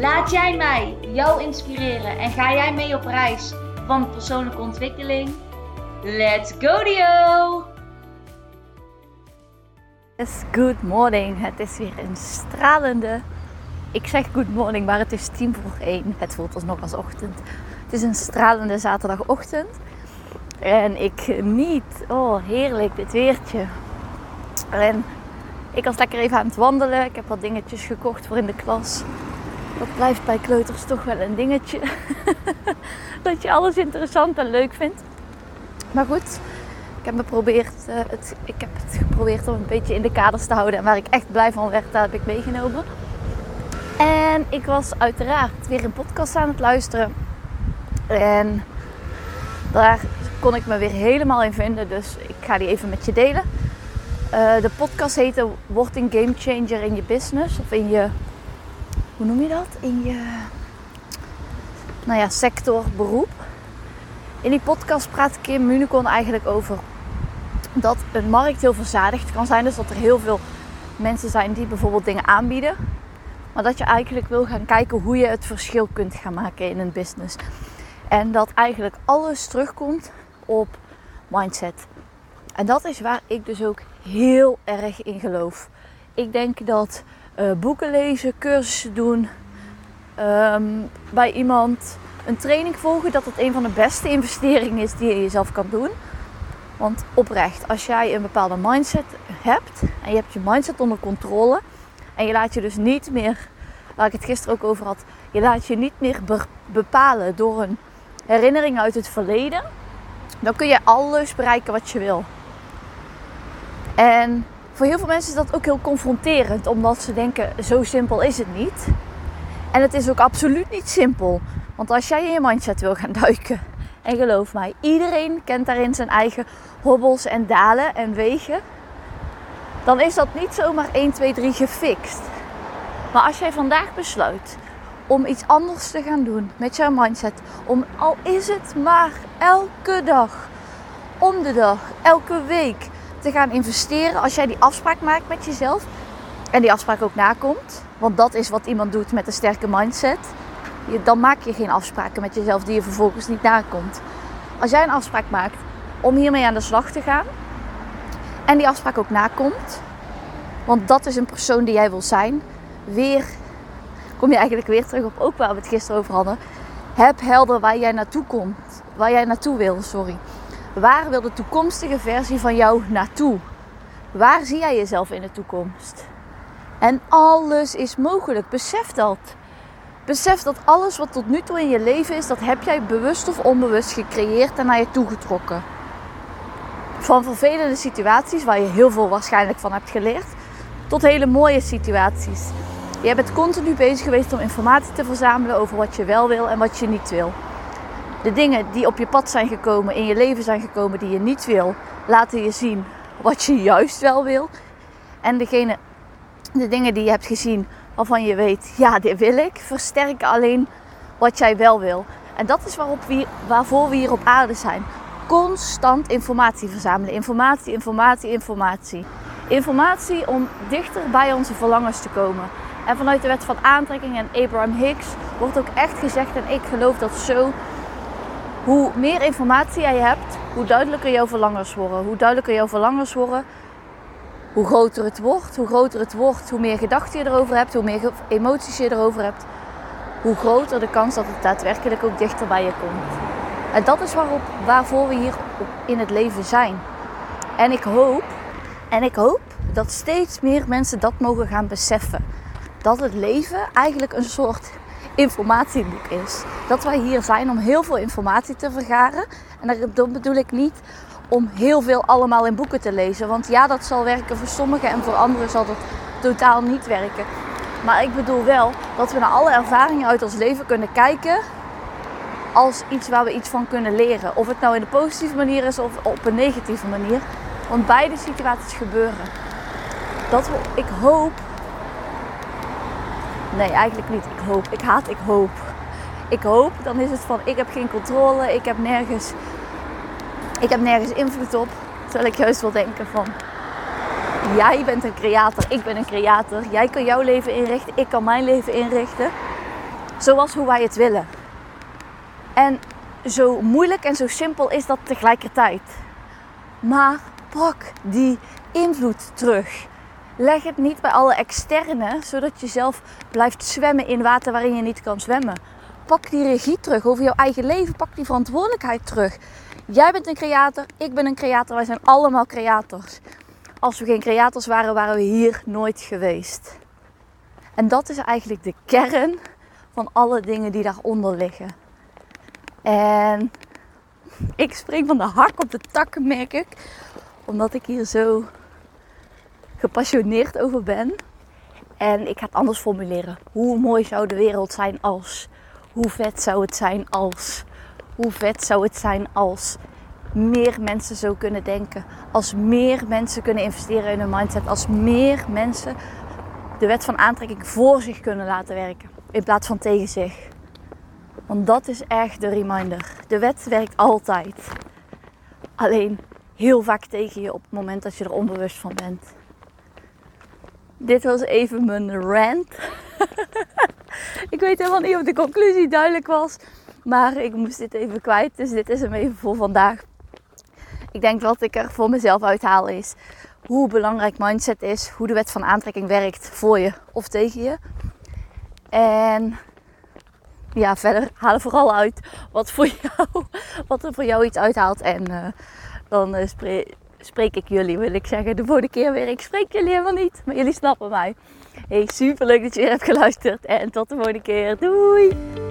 Laat jij mij jou inspireren en ga jij mee op reis van persoonlijke ontwikkeling? Let's go Dio! Yes, good morning. Het is weer een stralende. Ik zeg good morning, maar het is tien voor één. Het voelt alsnog als ochtend. Het is een stralende zaterdagochtend. En ik geniet, oh heerlijk, dit weertje. En ik was lekker even aan het wandelen. Ik heb wat dingetjes gekocht voor in de klas. Dat blijft bij kleuters toch wel een dingetje. dat je alles interessant en leuk vindt. Maar goed, ik heb, geprobeerd, uh, het, ik heb het geprobeerd om een beetje in de kaders te houden. En waar ik echt blij van werd, daar heb ik meegenomen. En ik was uiteraard weer een podcast aan het luisteren. En daar kon ik me weer helemaal in vinden. Dus ik ga die even met je delen. Uh, de podcast heette Word een game changer in je business. Of in je, hoe noem je dat? In je, nou ja, sector, beroep. In die podcast praat Kim Municon eigenlijk over dat een markt heel verzadigd kan zijn. Dus dat er heel veel mensen zijn die bijvoorbeeld dingen aanbieden. Maar dat je eigenlijk wil gaan kijken hoe je het verschil kunt gaan maken in een business. En dat eigenlijk alles terugkomt op mindset. En dat is waar ik dus ook heel erg in geloof. Ik denk dat uh, boeken lezen, cursussen doen, um, bij iemand een training volgen, dat het een van de beste investeringen is die je jezelf kan doen. Want oprecht, als jij een bepaalde mindset hebt en je hebt je mindset onder controle en je laat je dus niet meer, waar ik het gisteren ook over had, je laat je niet meer bepalen door een herinnering uit het verleden, dan kun je alles bereiken wat je wil. En voor heel veel mensen is dat ook heel confronterend, omdat ze denken: zo simpel is het niet. En het is ook absoluut niet simpel. Want als jij in je mindset wil gaan duiken, en geloof mij, iedereen kent daarin zijn eigen hobbels en dalen en wegen, dan is dat niet zomaar 1, 2, 3 gefixt. Maar als jij vandaag besluit om iets anders te gaan doen met jouw mindset, om al is het maar elke dag, om de dag, elke week te gaan investeren, als jij die afspraak maakt met jezelf en die afspraak ook nakomt, want dat is wat iemand doet met een sterke mindset, dan maak je geen afspraken met jezelf die je vervolgens niet nakomt. Als jij een afspraak maakt om hiermee aan de slag te gaan en die afspraak ook nakomt, want dat is een persoon die jij wil zijn, weer kom je eigenlijk weer terug op ook waar we het gisteren over hadden. Heb helder waar jij naartoe komt, waar jij naartoe wil, sorry. Waar wil de toekomstige versie van jou naartoe? Waar zie jij jezelf in de toekomst? En alles is mogelijk. Besef dat. Besef dat alles wat tot nu toe in je leven is, dat heb jij bewust of onbewust gecreëerd en naar je toe getrokken. Van vervelende situaties waar je heel veel waarschijnlijk van hebt geleerd, tot hele mooie situaties. Je bent continu bezig geweest om informatie te verzamelen over wat je wel wil en wat je niet wil. De dingen die op je pad zijn gekomen, in je leven zijn gekomen die je niet wil, laten je zien wat je juist wel wil. En degene, de dingen die je hebt gezien waarvan je weet, ja, dit wil ik, versterken alleen wat jij wel wil. En dat is waarop we, waarvoor we hier op aarde zijn. Constant informatie verzamelen. Informatie, informatie, informatie. Informatie om dichter bij onze verlangens te komen. En vanuit de wet van aantrekking en Abraham Hicks wordt ook echt gezegd, en ik geloof dat zo, hoe meer informatie jij hebt, hoe duidelijker jouw verlangens worden. Hoe duidelijker jouw verlangens worden, hoe groter het wordt. Hoe groter het wordt, hoe meer gedachten je erover hebt, hoe meer emoties je erover hebt, hoe groter de kans dat het daadwerkelijk ook dichter bij je komt. En dat is waarop, waarvoor we hier in het leven zijn. En ik hoop, en ik hoop dat steeds meer mensen dat mogen gaan beseffen. Dat het leven eigenlijk een soort informatieboek is. Dat wij hier zijn om heel veel informatie te vergaren. En dat bedoel ik niet om heel veel allemaal in boeken te lezen. Want ja, dat zal werken voor sommigen en voor anderen zal dat totaal niet werken. Maar ik bedoel wel dat we naar alle ervaringen uit ons leven kunnen kijken als iets waar we iets van kunnen leren. Of het nou in een positieve manier is of op een negatieve manier. Want beide situaties gebeuren. Dat ik hoop. Nee, eigenlijk niet. Ik hoop. Ik haat ik hoop. Ik hoop, dan is het van ik heb geen controle, ik heb nergens, ik heb nergens invloed op. Terwijl ik juist wil denken van jij bent een creator, ik ben een creator. Jij kan jouw leven inrichten, ik kan mijn leven inrichten. Zoals hoe wij het willen. En zo moeilijk en zo simpel is dat tegelijkertijd. Maar pak die invloed terug. Leg het niet bij alle externe, zodat je zelf blijft zwemmen in water waarin je niet kan zwemmen. Pak die regie terug over jouw eigen leven. Pak die verantwoordelijkheid terug. Jij bent een creator, ik ben een creator. Wij zijn allemaal creators. Als we geen creators waren, waren we hier nooit geweest. En dat is eigenlijk de kern van alle dingen die daaronder liggen. En ik spreek van de hak op de takken, merk ik. Omdat ik hier zo gepassioneerd over ben. En ik ga het anders formuleren. Hoe mooi zou de wereld zijn als? Hoe vet zou het zijn als? Hoe vet zou het zijn als meer mensen zo kunnen denken? Als meer mensen kunnen investeren in hun mindset? Als meer mensen de wet van aantrekking voor zich kunnen laten werken in plaats van tegen zich? Want dat is echt de reminder. De wet werkt altijd. Alleen heel vaak tegen je op het moment dat je er onbewust van bent. Dit was even mijn rant. ik weet helemaal niet of de conclusie duidelijk was. Maar ik moest dit even kwijt. Dus dit is hem even voor vandaag. Ik denk wat ik er voor mezelf uithaal is hoe belangrijk mindset is. Hoe de wet van aantrekking werkt voor je of tegen je. En ja, verder haal vooral uit wat, voor jou, wat er voor jou iets uithaalt. En uh, dan uh, spreek, ik jullie, wil ik zeggen, de volgende keer weer. Ik spreek jullie helemaal niet, maar jullie snappen mij. Hey, super leuk dat je weer hebt geluisterd. En tot de volgende keer. Doei!